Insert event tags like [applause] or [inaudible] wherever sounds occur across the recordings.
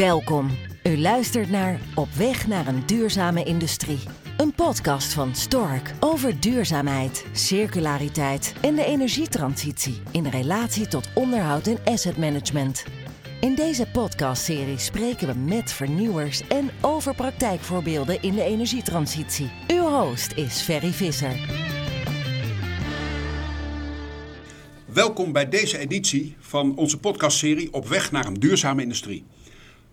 Welkom. U luistert naar Op weg naar een duurzame industrie. Een podcast van Stork over duurzaamheid, circulariteit en de energietransitie in relatie tot onderhoud en asset management. In deze podcastserie spreken we met vernieuwers en over praktijkvoorbeelden in de energietransitie. Uw host is Ferry Visser. Welkom bij deze editie van onze podcastserie Op weg naar een duurzame industrie.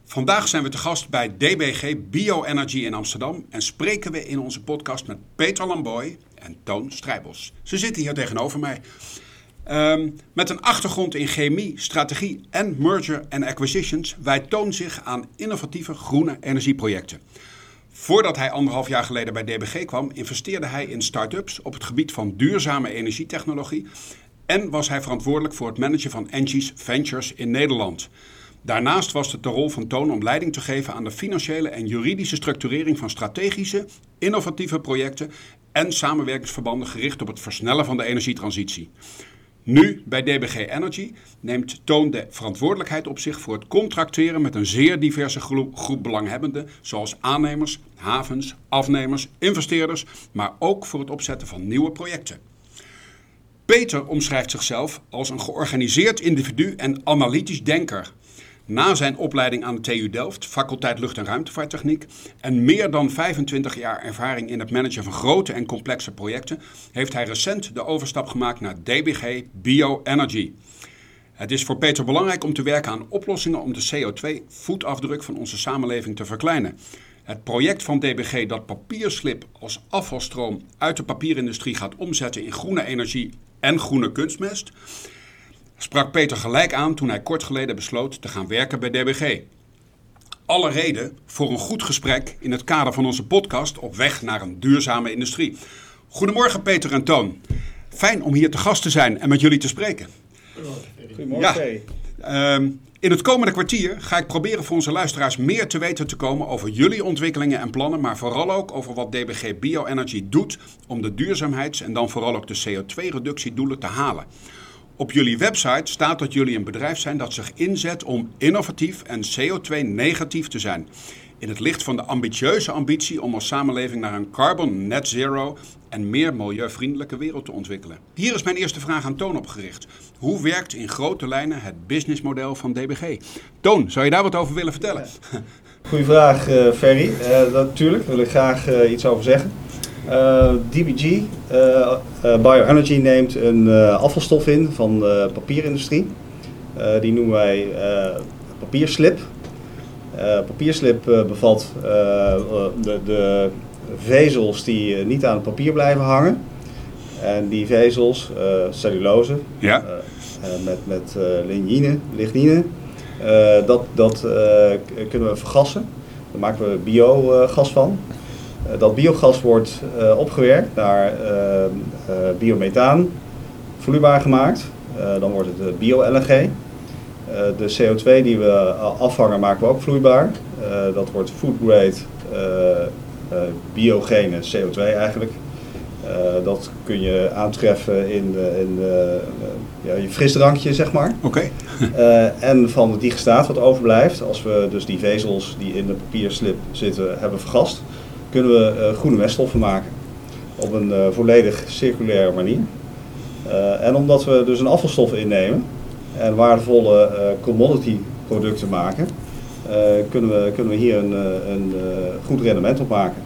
Vandaag zijn we te gast bij DBG Bioenergy in Amsterdam en spreken we in onze podcast met Peter Lamboy en Toon Strijbos. Ze zitten hier tegenover mij. Um, met een achtergrond in chemie, strategie en merger and acquisitions wijdt Toon zich aan innovatieve groene energieprojecten. Voordat hij anderhalf jaar geleden bij DBG kwam, investeerde hij in start-ups op het gebied van duurzame energietechnologie en was hij verantwoordelijk voor het managen van Engie's Ventures in Nederland. Daarnaast was het de rol van Toon om leiding te geven aan de financiële en juridische structurering van strategische, innovatieve projecten en samenwerkingsverbanden gericht op het versnellen van de energietransitie. Nu, bij DBG Energy, neemt Toon de verantwoordelijkheid op zich voor het contracteren met een zeer diverse groep, belanghebbenden, zoals aannemers, havens, afnemers, investeerders, maar ook voor het opzetten van nieuwe projecten. Peter omschrijft zichzelf als een georganiseerd individu en analytisch denker. Na zijn opleiding aan de TU Delft, faculteit lucht- en ruimtevaarttechniek, en meer dan 25 jaar ervaring in het managen van grote en complexe projecten, heeft hij recent de overstap gemaakt naar DBG Bioenergy. Het is voor Peter belangrijk om te werken aan oplossingen om de CO2-voetafdruk van onze samenleving te verkleinen. Het project van DBG dat papierslip als afvalstroom uit de papierindustrie gaat omzetten in groene energie en groene kunstmest, sprak Peter gelijk aan toen hij kort geleden besloot te gaan werken bij DBG. Alle reden voor een goed gesprek in het kader van onze podcast op weg naar een duurzame industrie. Goedemorgen Peter en Toon. Fijn om hier te gast te zijn en met jullie te spreken. Goedemorgen. Ja, um, in het komende kwartier ga ik proberen voor onze luisteraars meer te weten te komen over jullie ontwikkelingen en plannen, maar vooral ook over wat DBG Bioenergy doet om de duurzaamheids- en dan vooral ook de CO2-reductiedoelen te halen. Op jullie website staat dat jullie een bedrijf zijn dat zich inzet om innovatief en CO2-negatief te zijn. In het licht van de ambitieuze ambitie om als samenleving naar een carbon net zero en meer milieuvriendelijke wereld te ontwikkelen. Hier is mijn eerste vraag aan Toon opgericht. Hoe werkt in grote lijnen het businessmodel van DBG? Toon, zou je daar wat over willen vertellen? Goeie vraag, uh, Ferry. Uh, natuurlijk, daar wil ik graag uh, iets over zeggen. DBG, Bioenergy, neemt een afvalstof in van de papierindustrie. die noemen wij papierslip. papierslip bevat de, de vezels die niet aan het papier blijven hangen. En die vezels, uh, cellulose, ja. uh, met, met uh, lignine, lignine dat, dat kunnen we vergassen. Daar maken we biogas van. Dat biogas wordt opgewerkt naar biomethaan, vloeibaar gemaakt. dan wordt het bio-LNG. de CO2 die we afvangen maken we ook vloeibaar. dat wordt food grade biogene CO2 eigenlijk. Uh, dat kun je aantreffen in, uh, in uh, ja, je frisdrankje, zeg maar. Oké. Okay. [laughs] en van het digestaat wat overblijft, als we dus die vezels die in de papierslip zitten hebben vergast, kunnen we groene meststoffen maken. Op een volledig circulaire manier. en omdat we dus een afvalstof innemen en waardevolle commodity producten maken, kunnen, we, kunnen we hier een, een goed rendement op maken.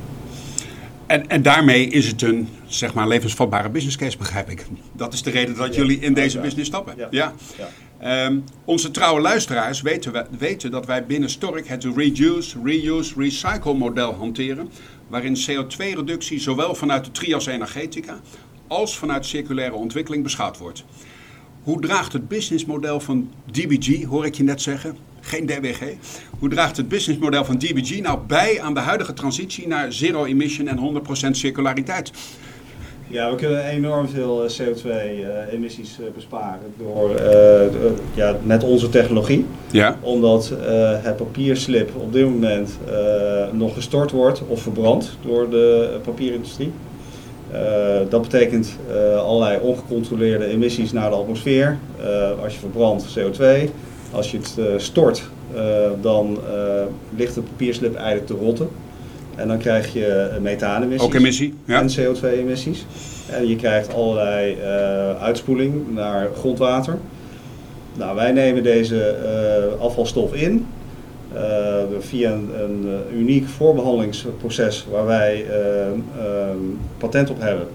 En, en daarmee is het een zeg maar, levensvatbare business case, begrijp ik. Dat is de reden dat jullie in deze business stappen. Ja. ja. Um, onze trouwe luisteraars weten, we, weten dat wij binnen Stork het reduce, reuse, recycle model hanteren. Waarin CO2-reductie zowel vanuit de trias energetica als vanuit circulaire ontwikkeling beschouwd wordt. Hoe draagt het businessmodel van DBG, hoor ik je net zeggen, geen DBG. Hoe draagt het businessmodel van DBG nou bij aan de huidige transitie naar zero emission en 100% circulariteit? Ja, we kunnen enorm veel CO2-emissies uh, uh, besparen door, uh, ja, met onze technologie. Ja. Omdat het papierslip op dit moment nog gestort wordt of verbrand door de papierindustrie. dat betekent allerlei ongecontroleerde emissies naar de atmosfeer. als je verbrandt CO2, Als je het stort, dan ligt de papierslip eigenlijk te rotten. En dan krijg je methaanemissies. Ook emissie, ja. En CO2-emissies. En je krijgt allerlei uitspoeling naar grondwater. Nou, wij nemen deze afvalstof in uh, via een, een, eh, uniek voorbehandelingsproces waar wij patent op hebben.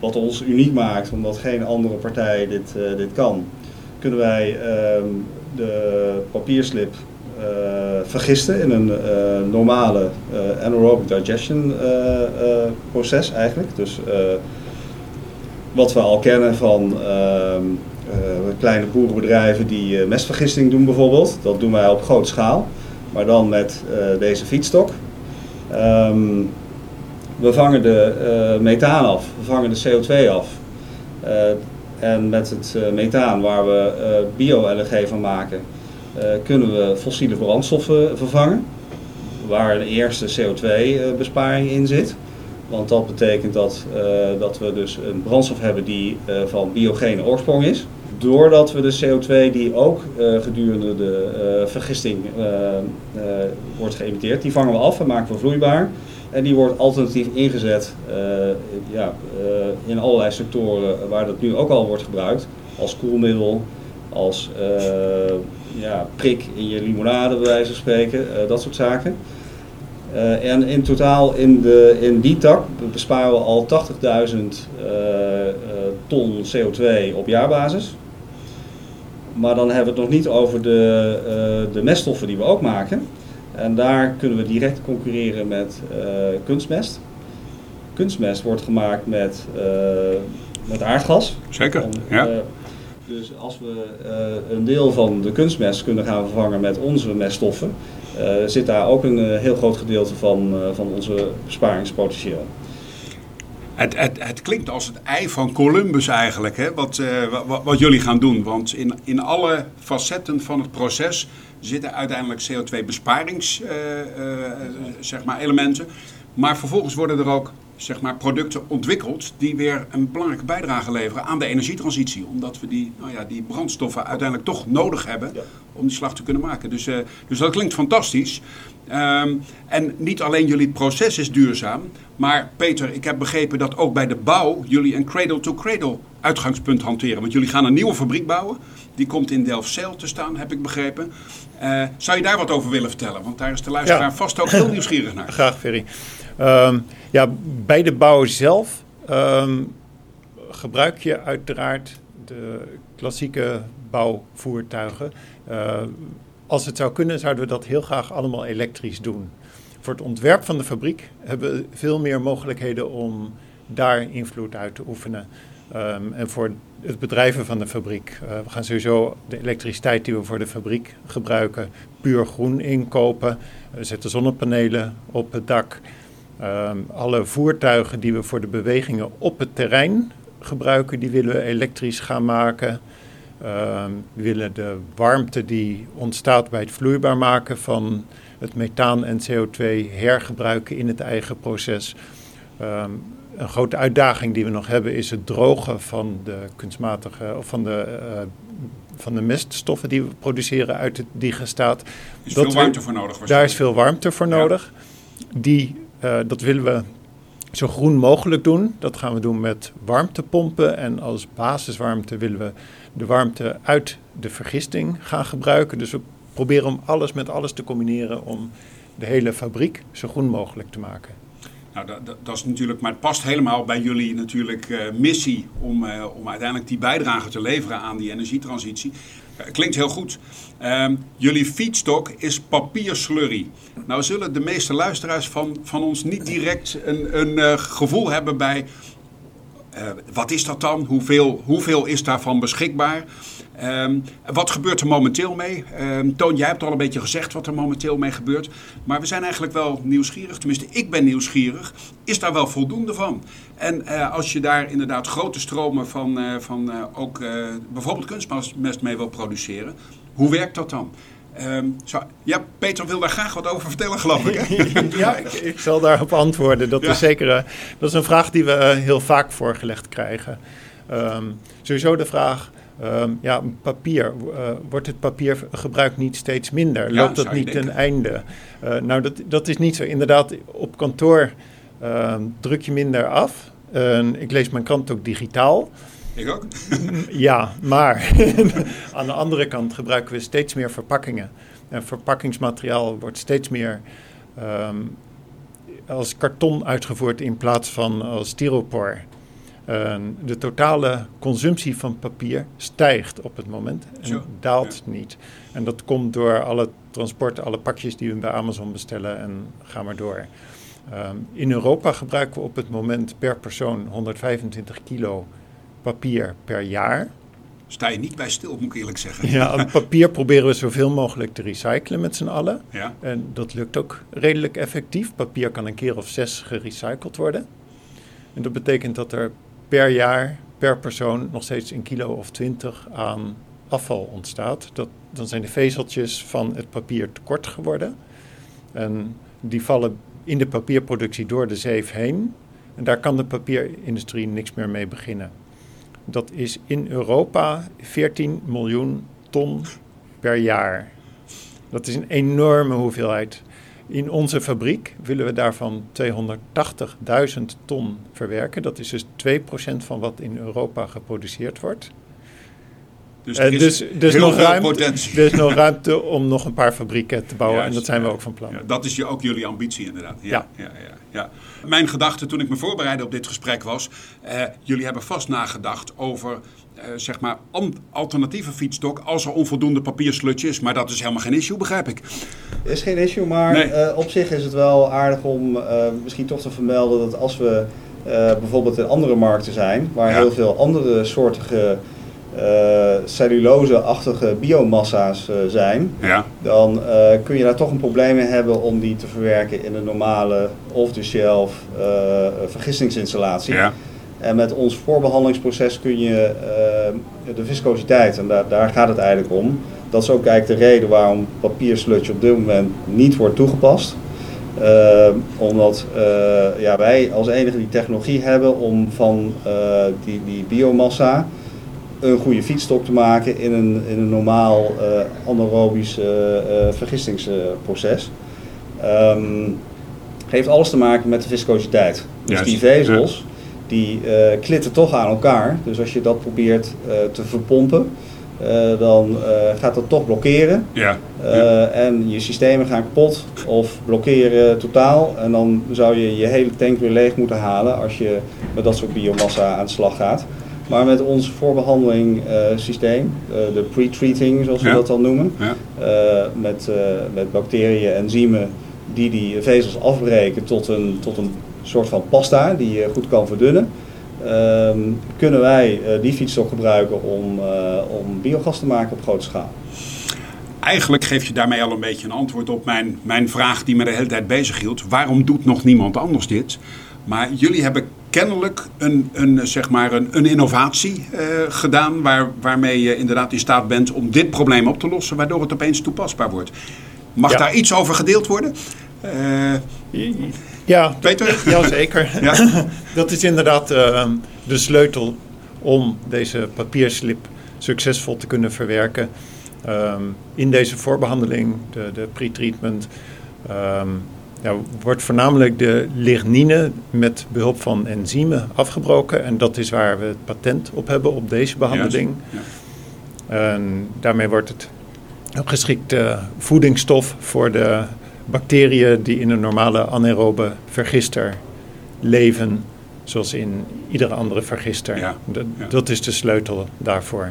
wat ons uniek maakt, omdat geen andere partij dit, dit kan, kunnen wij ehm, de papierslip vergisten in een normale anaerobic digestion proces eigenlijk. Dus wat we al kennen van ehm, uh, kleine boerenbedrijven die uh, mestvergisting doen bijvoorbeeld. Dat doen wij op grote schaal, maar dan met uh, deze fietsstok. Um, we vangen de methaan af, we vangen de CO2 af. en met het methaan waar we bio-LNG van maken, kunnen we fossiele brandstoffen vervangen. Waar de eerste CO2-besparing in zit. Want dat betekent dat, dat we dus een brandstof hebben die van biogene oorsprong is doordat we de CO2 die ook gedurende de vergisting wordt geëmiteerd, die vangen we af en maken we vloeibaar. En die wordt alternatief ingezet ja, in allerlei sectoren waar dat nu ook al wordt gebruikt. Als koelmiddel, als ja, prik in je limonade bij wijze van spreken, dat soort zaken. en in totaal in, de, in die tak besparen we al 80.000 ton CO2 op jaarbasis. Maar dan hebben we het nog niet over de, uh, de meststoffen die we ook maken. En daar kunnen we direct concurreren met uh, kunstmest. Kunstmest wordt gemaakt met, uh, met aardgas. Zeker, ja. Dus als we een deel van de kunstmest kunnen gaan vervangen met onze meststoffen, zit daar ook een heel groot gedeelte van, van onze besparingspotentieel. Het, het, het, klinkt als het ei van Columbus eigenlijk, hè? Wat, wat, wat, jullie gaan doen. Want in, in alle facetten van het proces zitten uiteindelijk CO2-besparings uh, uh, zeg maar elementen. Maar vervolgens worden er ook zeg maar, producten ontwikkeld die weer een belangrijke bijdrage leveren aan de energietransitie. Omdat we die, nou ja, die brandstoffen uiteindelijk toch nodig hebben om die slag te kunnen maken. Dus, uh, dus dat klinkt fantastisch. Um, en niet alleen jullie proces is duurzaam, maar Peter, ik heb begrepen dat ook bij de bouw jullie een cradle-to-cradle uitgangspunt hanteren. Want jullie gaan een nieuwe fabriek bouwen. Die komt in Delfzijl te staan, heb ik begrepen. Uh, zou je daar wat over willen vertellen? Want daar is de luisteraar ja. vast ook heel [laughs] nieuwsgierig naar. Graag, Ferry. Um, ja, bij de bouw zelf um, gebruik je uiteraard de klassieke bouwvoertuigen. Uh, als het zou kunnen, zouden we dat heel graag allemaal elektrisch doen. Voor het ontwerp van de fabriek hebben we veel meer mogelijkheden om daar invloed uit te oefenen. Um, en voor het bedrijven van de fabriek. Uh, we gaan sowieso de elektriciteit die we voor de fabriek gebruiken puur groen inkopen. We zetten zonnepanelen op het dak. Um, alle voertuigen die we voor de bewegingen op het terrein gebruiken, die willen we elektrisch gaan maken. Um, we willen de warmte die ontstaat bij het vloeibaar maken van het methaan en CO2 hergebruiken in het eigen proces. Um, een grote uitdaging die we nog hebben is het drogen van de kunstmatige of van de, uh, van de meststoffen die we produceren uit het digestaat. Er is dat veel warmte voor nodig. Daar is veel warmte voor nodig. Die, uh, dat willen we zo groen mogelijk doen. Dat gaan we doen met warmtepompen. En als basiswarmte willen we de warmte uit de vergisting gaan gebruiken. Dus we proberen om alles met alles te combineren om de hele fabriek zo groen mogelijk te maken. Nou, dat, dat, is natuurlijk, maar het past helemaal bij jullie natuurlijk uh, missie om, uh, om uiteindelijk die bijdrage te leveren aan die energietransitie. Uh, klinkt heel goed. Ehm, jullie feedstock is papierslurry. Nou zullen de meeste luisteraars van, van ons niet direct een, een gevoel hebben bij uh, wat is dat dan? Hoeveel, hoeveel is daarvan beschikbaar? Um, wat gebeurt er momenteel mee? Um, Toon, jij hebt al een beetje gezegd wat er momenteel mee gebeurt. Maar we zijn eigenlijk wel nieuwsgierig. Tenminste, ik ben nieuwsgierig. Is daar wel voldoende van? En uh, als je daar inderdaad grote stromen van, uh, van ook bijvoorbeeld kunstmest mee wil produceren. Hoe werkt dat dan? Um, zo, ja, Peter wil daar graag wat over vertellen, geloof ik. Hè? [laughs] ja, ik, ik, zal daarop antwoorden. Dat, ja. is zeker, dat is een vraag die we heel vaak voorgelegd krijgen. Um, sowieso de vraag, Ehm, ja, papier. Wordt het papiergebruik niet steeds minder? Ja, Loopt dat niet ten einde? Eh, nou, dat, dat is niet zo. Inderdaad, op kantoor ehm, druk je minder af. En ik lees mijn krant ook digitaal. Ik ook. Ja, maar [laughs] aan de andere kant gebruiken we steeds meer verpakkingen. En verpakkingsmateriaal wordt steeds meer ehm, als karton uitgevoerd in plaats van als styropor. En de totale consumptie van papier stijgt op het moment en Zo, daalt niet. En dat komt door alle transport, alle pakjes die we bij Amazon bestellen en ga maar door. Ehm, in Europa gebruiken we op het moment per persoon 125 kilo papier per jaar. Sta je niet bij stil, moet ik eerlijk zeggen. Ja, [laughs] papier proberen we zoveel mogelijk te recyclen met z'n allen. Ja. En dat lukt ook redelijk effectief. Papier kan een keer of zes gerecycled worden. En dat betekent dat er per jaar, per persoon, nog steeds een kilo of twintig aan afval ontstaat. Dat, dan zijn de vezeltjes van het papier tekort geworden. En die vallen in de papierproductie door de zeef heen. En daar kan de papierindustrie niks meer mee beginnen. Dat is in Europa 14 miljoen ton per jaar. Dat is een enorme hoeveelheid. In onze fabriek willen we daarvan 280.000 ton verwerken. Dat is dus 2% van wat in Europa geproduceerd wordt. Dus Eh, er is dus dus heel nog, veel ruimte, potentie. er is nog ruimte om nog een paar fabrieken te bouwen. en dat zijn we ook van plan. Ja, dat is je, ook jullie ambitie inderdaad. Ja, Ja. ja. Ja, ja, Mijn gedachte toen ik me voorbereidde op dit gesprek was... eh, jullie hebben vast nagedacht over eh, zeg maar alternatieve fietsstok... als er onvoldoende papierslutje is. Maar dat is helemaal geen issue, begrijp ik. Is geen issue, maar Nee. eh, op zich is het wel aardig om eh, misschien toch te vermelden dat als we eh, bijvoorbeeld in andere markten zijn, waar Ja. heel veel andere soortige eh cellulose-achtige biomassa's eh, zijn, Ja, dan eh, kun je daar toch een probleem mee hebben om die te verwerken in een normale off-the-shelf eh, vergistingsinstallatie. ja. En met ons voorbehandelingsproces kun je eh, de viscositeit, en daar, daar gaat het eigenlijk om, dat is ook eigenlijk de reden waarom papiersludge op dit moment niet wordt toegepast. Eh, omdat eh, ja, wij als enige die technologie hebben om van eh, die, die biomassa een goede fietsstok te maken in een, in een normaal eh anaerobisch eh, eh, vergistingsproces. Ehm, heeft alles te maken met de viscositeit. Dus Juist, die vezels, die klitten toch aan elkaar. Dus als je dat probeert te verpompen, dan gaat dat toch blokkeren. ja. En je systemen gaan kapot of blokkeren totaal. En dan zou je je hele tank weer leeg moeten halen als je met dat soort biomassa aan de slag gaat. Maar met ons voorbehandeling eh, systeem, eh, de pre-treating zoals we Ja. dat dan noemen, ja. eh, met, met bacteriën, enzymen die die vezels afbreken tot een, tot een soort van pasta die je goed kan verdunnen. ehm, kunnen wij die fietsstok gebruiken om, om biogas te maken op grote schaal. Eigenlijk geef je daarmee al een beetje een antwoord op mijn, mijn vraag die me de hele tijd bezig hield. Waarom doet nog niemand anders dit? Maar jullie hebben kennelijk een, een, zeg maar een, een innovatie eh, gedaan waar, waarmee je inderdaad in staat bent om dit probleem op te lossen, waardoor het opeens toepasbaar wordt. Mag Ja. daar iets over gedeeld worden? Eh, Ja, Peter? Jazeker. Ja. [laughs] Dat is inderdaad eh, de sleutel om deze papierslip succesvol te kunnen verwerken. Ehm, in deze voorbehandeling, de, de pre-treatment, ehm, ja, wordt voornamelijk de lignine met behulp van enzymen afgebroken. En dat is waar we het patent op hebben op deze behandeling. Ja. En daarmee wordt het een geschikte voedingsstof voor de bacteriën die in een normale anaerobe vergister leven, zoals in iedere andere vergister. Ja, Dat, ja. dat is de sleutel daarvoor.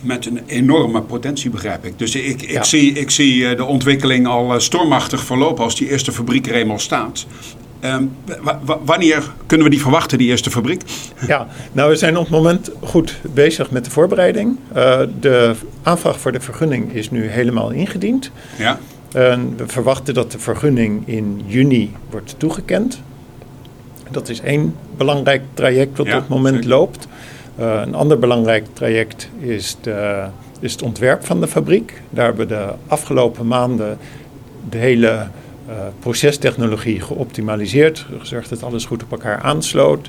Met een enorme potentie, begrijp ik. Dus ik, ik Ja. zie, ik zie eh, de ontwikkeling al eh, stormachtig verlopen als die eerste fabriek er eenmaal staat. Ehm, wa- wa- wanneer kunnen we die verwachten, die eerste fabriek? Ja, nou we zijn op het moment goed bezig met de voorbereiding. Eh, de aanvraag voor de vergunning is nu helemaal ingediend. Ja, we verwachten dat de vergunning in juni wordt toegekend. Dat is één belangrijk traject dat Ja, op het moment zeker. loopt. Eh, een ander belangrijk traject is, is het ontwerp van de fabriek. Daar hebben we de afgelopen maanden de hele eh, procestechnologie geoptimaliseerd. Gezorgd dat alles goed op elkaar aansloot.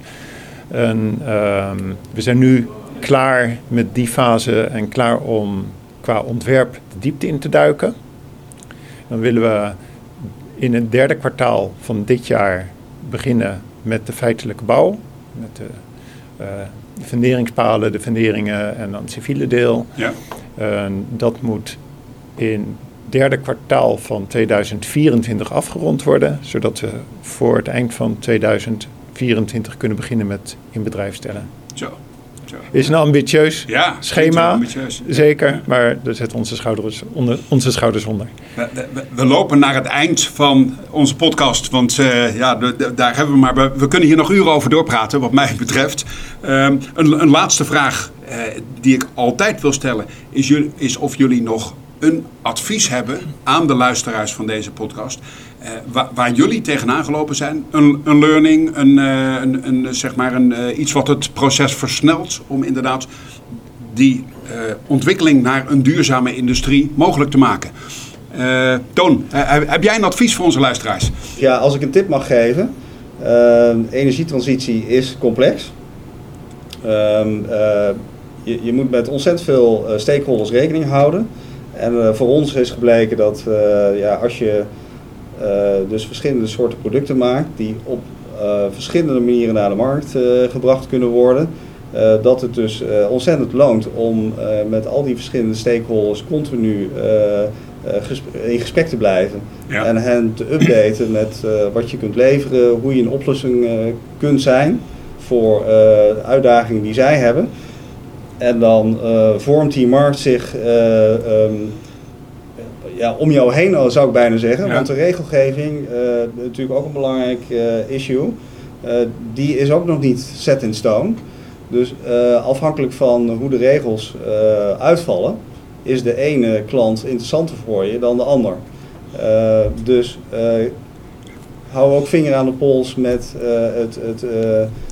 Ehm, we zijn nu klaar met die fase en klaar om qua ontwerp de diepte in te duiken. Dan willen we in het derde kwartaal van dit jaar beginnen met de feitelijke bouw. Met de uh, funderingspalen, de funderingen en dan het civiele deel. Ja. dat moet in het derde kwartaal van 2024 afgerond worden, zodat we voor het eind van 2024 kunnen beginnen met in bedrijf stellen. Zo. Is een ambitieus ja, schema, ambitieus. zeker, maar daar zetten onze schouders onder. Onze schouders onder. We, we, we, lopen naar het eind van onze podcast, want uh, ja, de, daar hebben we maar. We, kunnen hier nog uren over doorpraten, wat mij betreft. Um, een, een, laatste vraag uh, die ik altijd wil stellen, is, is of jullie nog een advies hebben aan de luisteraars van deze podcast. Uh, waar, waar, jullie tegenaan gelopen zijn. Een, een learning, een, uh, een, een, zeg maar een, uh, iets wat het proces versnelt om inderdaad die ontwikkeling naar een duurzame industrie mogelijk te maken. Toon, heb jij een advies voor onze luisteraars? Ja, als ik een tip mag geven. energietransitie is complex. Ehm, je, je, moet met ontzettend veel stakeholders rekening houden. En voor ons is gebleken dat ja, als je uh, dus verschillende soorten producten maakt die op verschillende manieren naar de markt gebracht kunnen worden. dat het dus ontzettend loont om met al die verschillende stakeholders continu in gesprek te blijven. Ja. En hen te updaten met wat je kunt leveren, hoe je een oplossing kunt zijn voor uitdagingen die zij hebben. En dan vormt die markt zich um, ja, om jou heen zou ik bijna zeggen. Want de regelgeving, uh, natuurlijk ook een belangrijk issue, die is ook nog niet set in stone. Dus afhankelijk van hoe de regels uitvallen, is de ene klant interessanter voor je dan de ander. dus hou ook vinger aan de pols met het, het,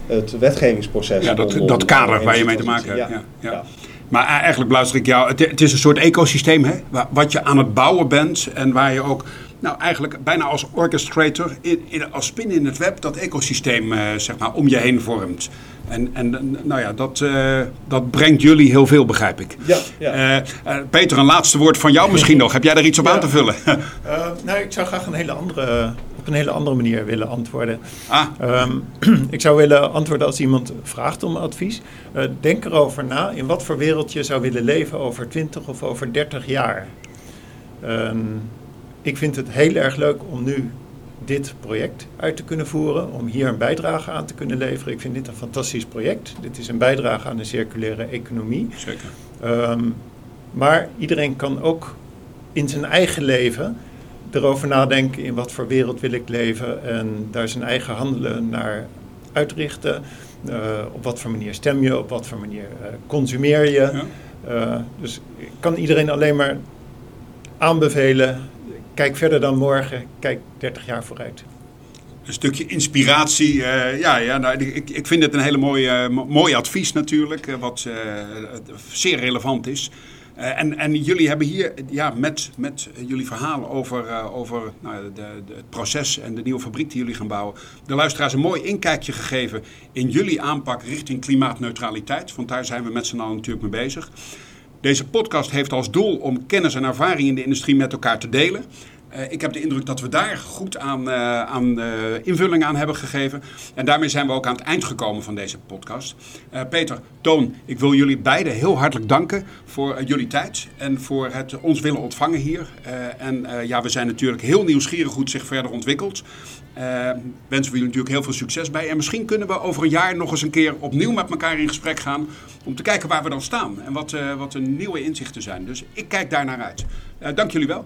het wetgevingsproces. Ja, dat, dat kader waar je mee te maken hebt. ja. ja. ja. Maar eigenlijk luister ik jou. Het, het, is een soort ecosysteem, hè? Wat je aan het bouwen bent. En waar je ook, nou eigenlijk bijna als orchestrator, in, in, als spin in het web, dat ecosysteem uh, zeg maar om je heen vormt. En, en nou ja, dat, uh, dat brengt jullie heel veel, begrijp ik. Ja, ja. Uh, Peter, een laatste woord van jou misschien [laughs] nog. Heb jij daar iets op ja. aan te vullen? [laughs] nou, ik zou graag een hele andere op een hele andere manier willen antwoorden. Ah. Um, [clears throat] ik zou willen antwoorden als iemand vraagt om advies. Uh, denk erover na in wat voor wereld je zou willen leven over 20 of over 30 jaar. Um, ik vind het heel erg leuk om nu dit project uit te kunnen voeren, om hier een bijdrage aan te kunnen leveren. Ik vind dit een fantastisch project. Dit is een bijdrage aan de circulaire economie. Zeker. Um, maar iedereen kan ook in zijn eigen leven erover nadenken in wat voor wereld wil ik leven en daar zijn eigen handelen naar uitrichten. Uh, op wat voor manier stem je, op wat voor manier uh, consumeer je. Ja. Uh, dus ik kan iedereen alleen maar aanbevelen, kijk verder dan morgen, kijk 30 jaar vooruit. Een stukje inspiratie, ja, ja nou, ik, ik vind het een hele mooie, mooi advies natuurlijk, wat zeer relevant is. Uh, en, en jullie hebben hier ja, met, met jullie verhalen over, uh, over nou, de, de, het proces en de nieuwe fabriek die jullie gaan bouwen, de luisteraars een mooi inkijkje gegeven in jullie aanpak richting klimaatneutraliteit. Want daar zijn we met z'n allen natuurlijk mee bezig. Deze podcast heeft als doel om kennis en ervaring in de industrie met elkaar te delen. Uh, ik heb de indruk dat we daar goed aan, uh, aan uh, invulling aan hebben gegeven. En daarmee zijn we ook aan het eind gekomen van deze podcast. Peter, Toon, ik wil jullie beiden heel hartelijk danken voor jullie tijd en voor het ons willen ontvangen hier. en ja, we zijn natuurlijk heel nieuwsgierig hoe het zich verder ontwikkelt. wensen we jullie natuurlijk heel veel succes bij. En misschien kunnen we over een jaar nog eens een keer opnieuw met elkaar in gesprek gaan. Om te kijken waar we dan staan en wat, wat de nieuwe inzichten zijn. Dus ik kijk daar naar uit. dank jullie wel.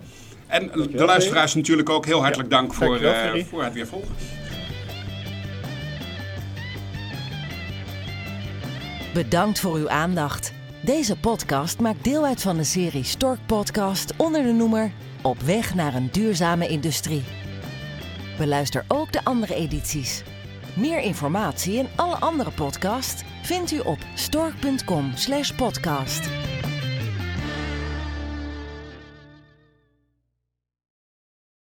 En Dankjewel, de luisteraars natuurlijk ook heel hartelijk ja, dank voor, uh, voor het weer volgen. Bedankt voor uw aandacht. Deze podcast maakt deel uit van de serie Stork Podcast onder de noemer Op weg naar een duurzame industrie. Beluister ook de andere edities. Meer informatie en alle andere podcasts vindt u op stork.com/podcast.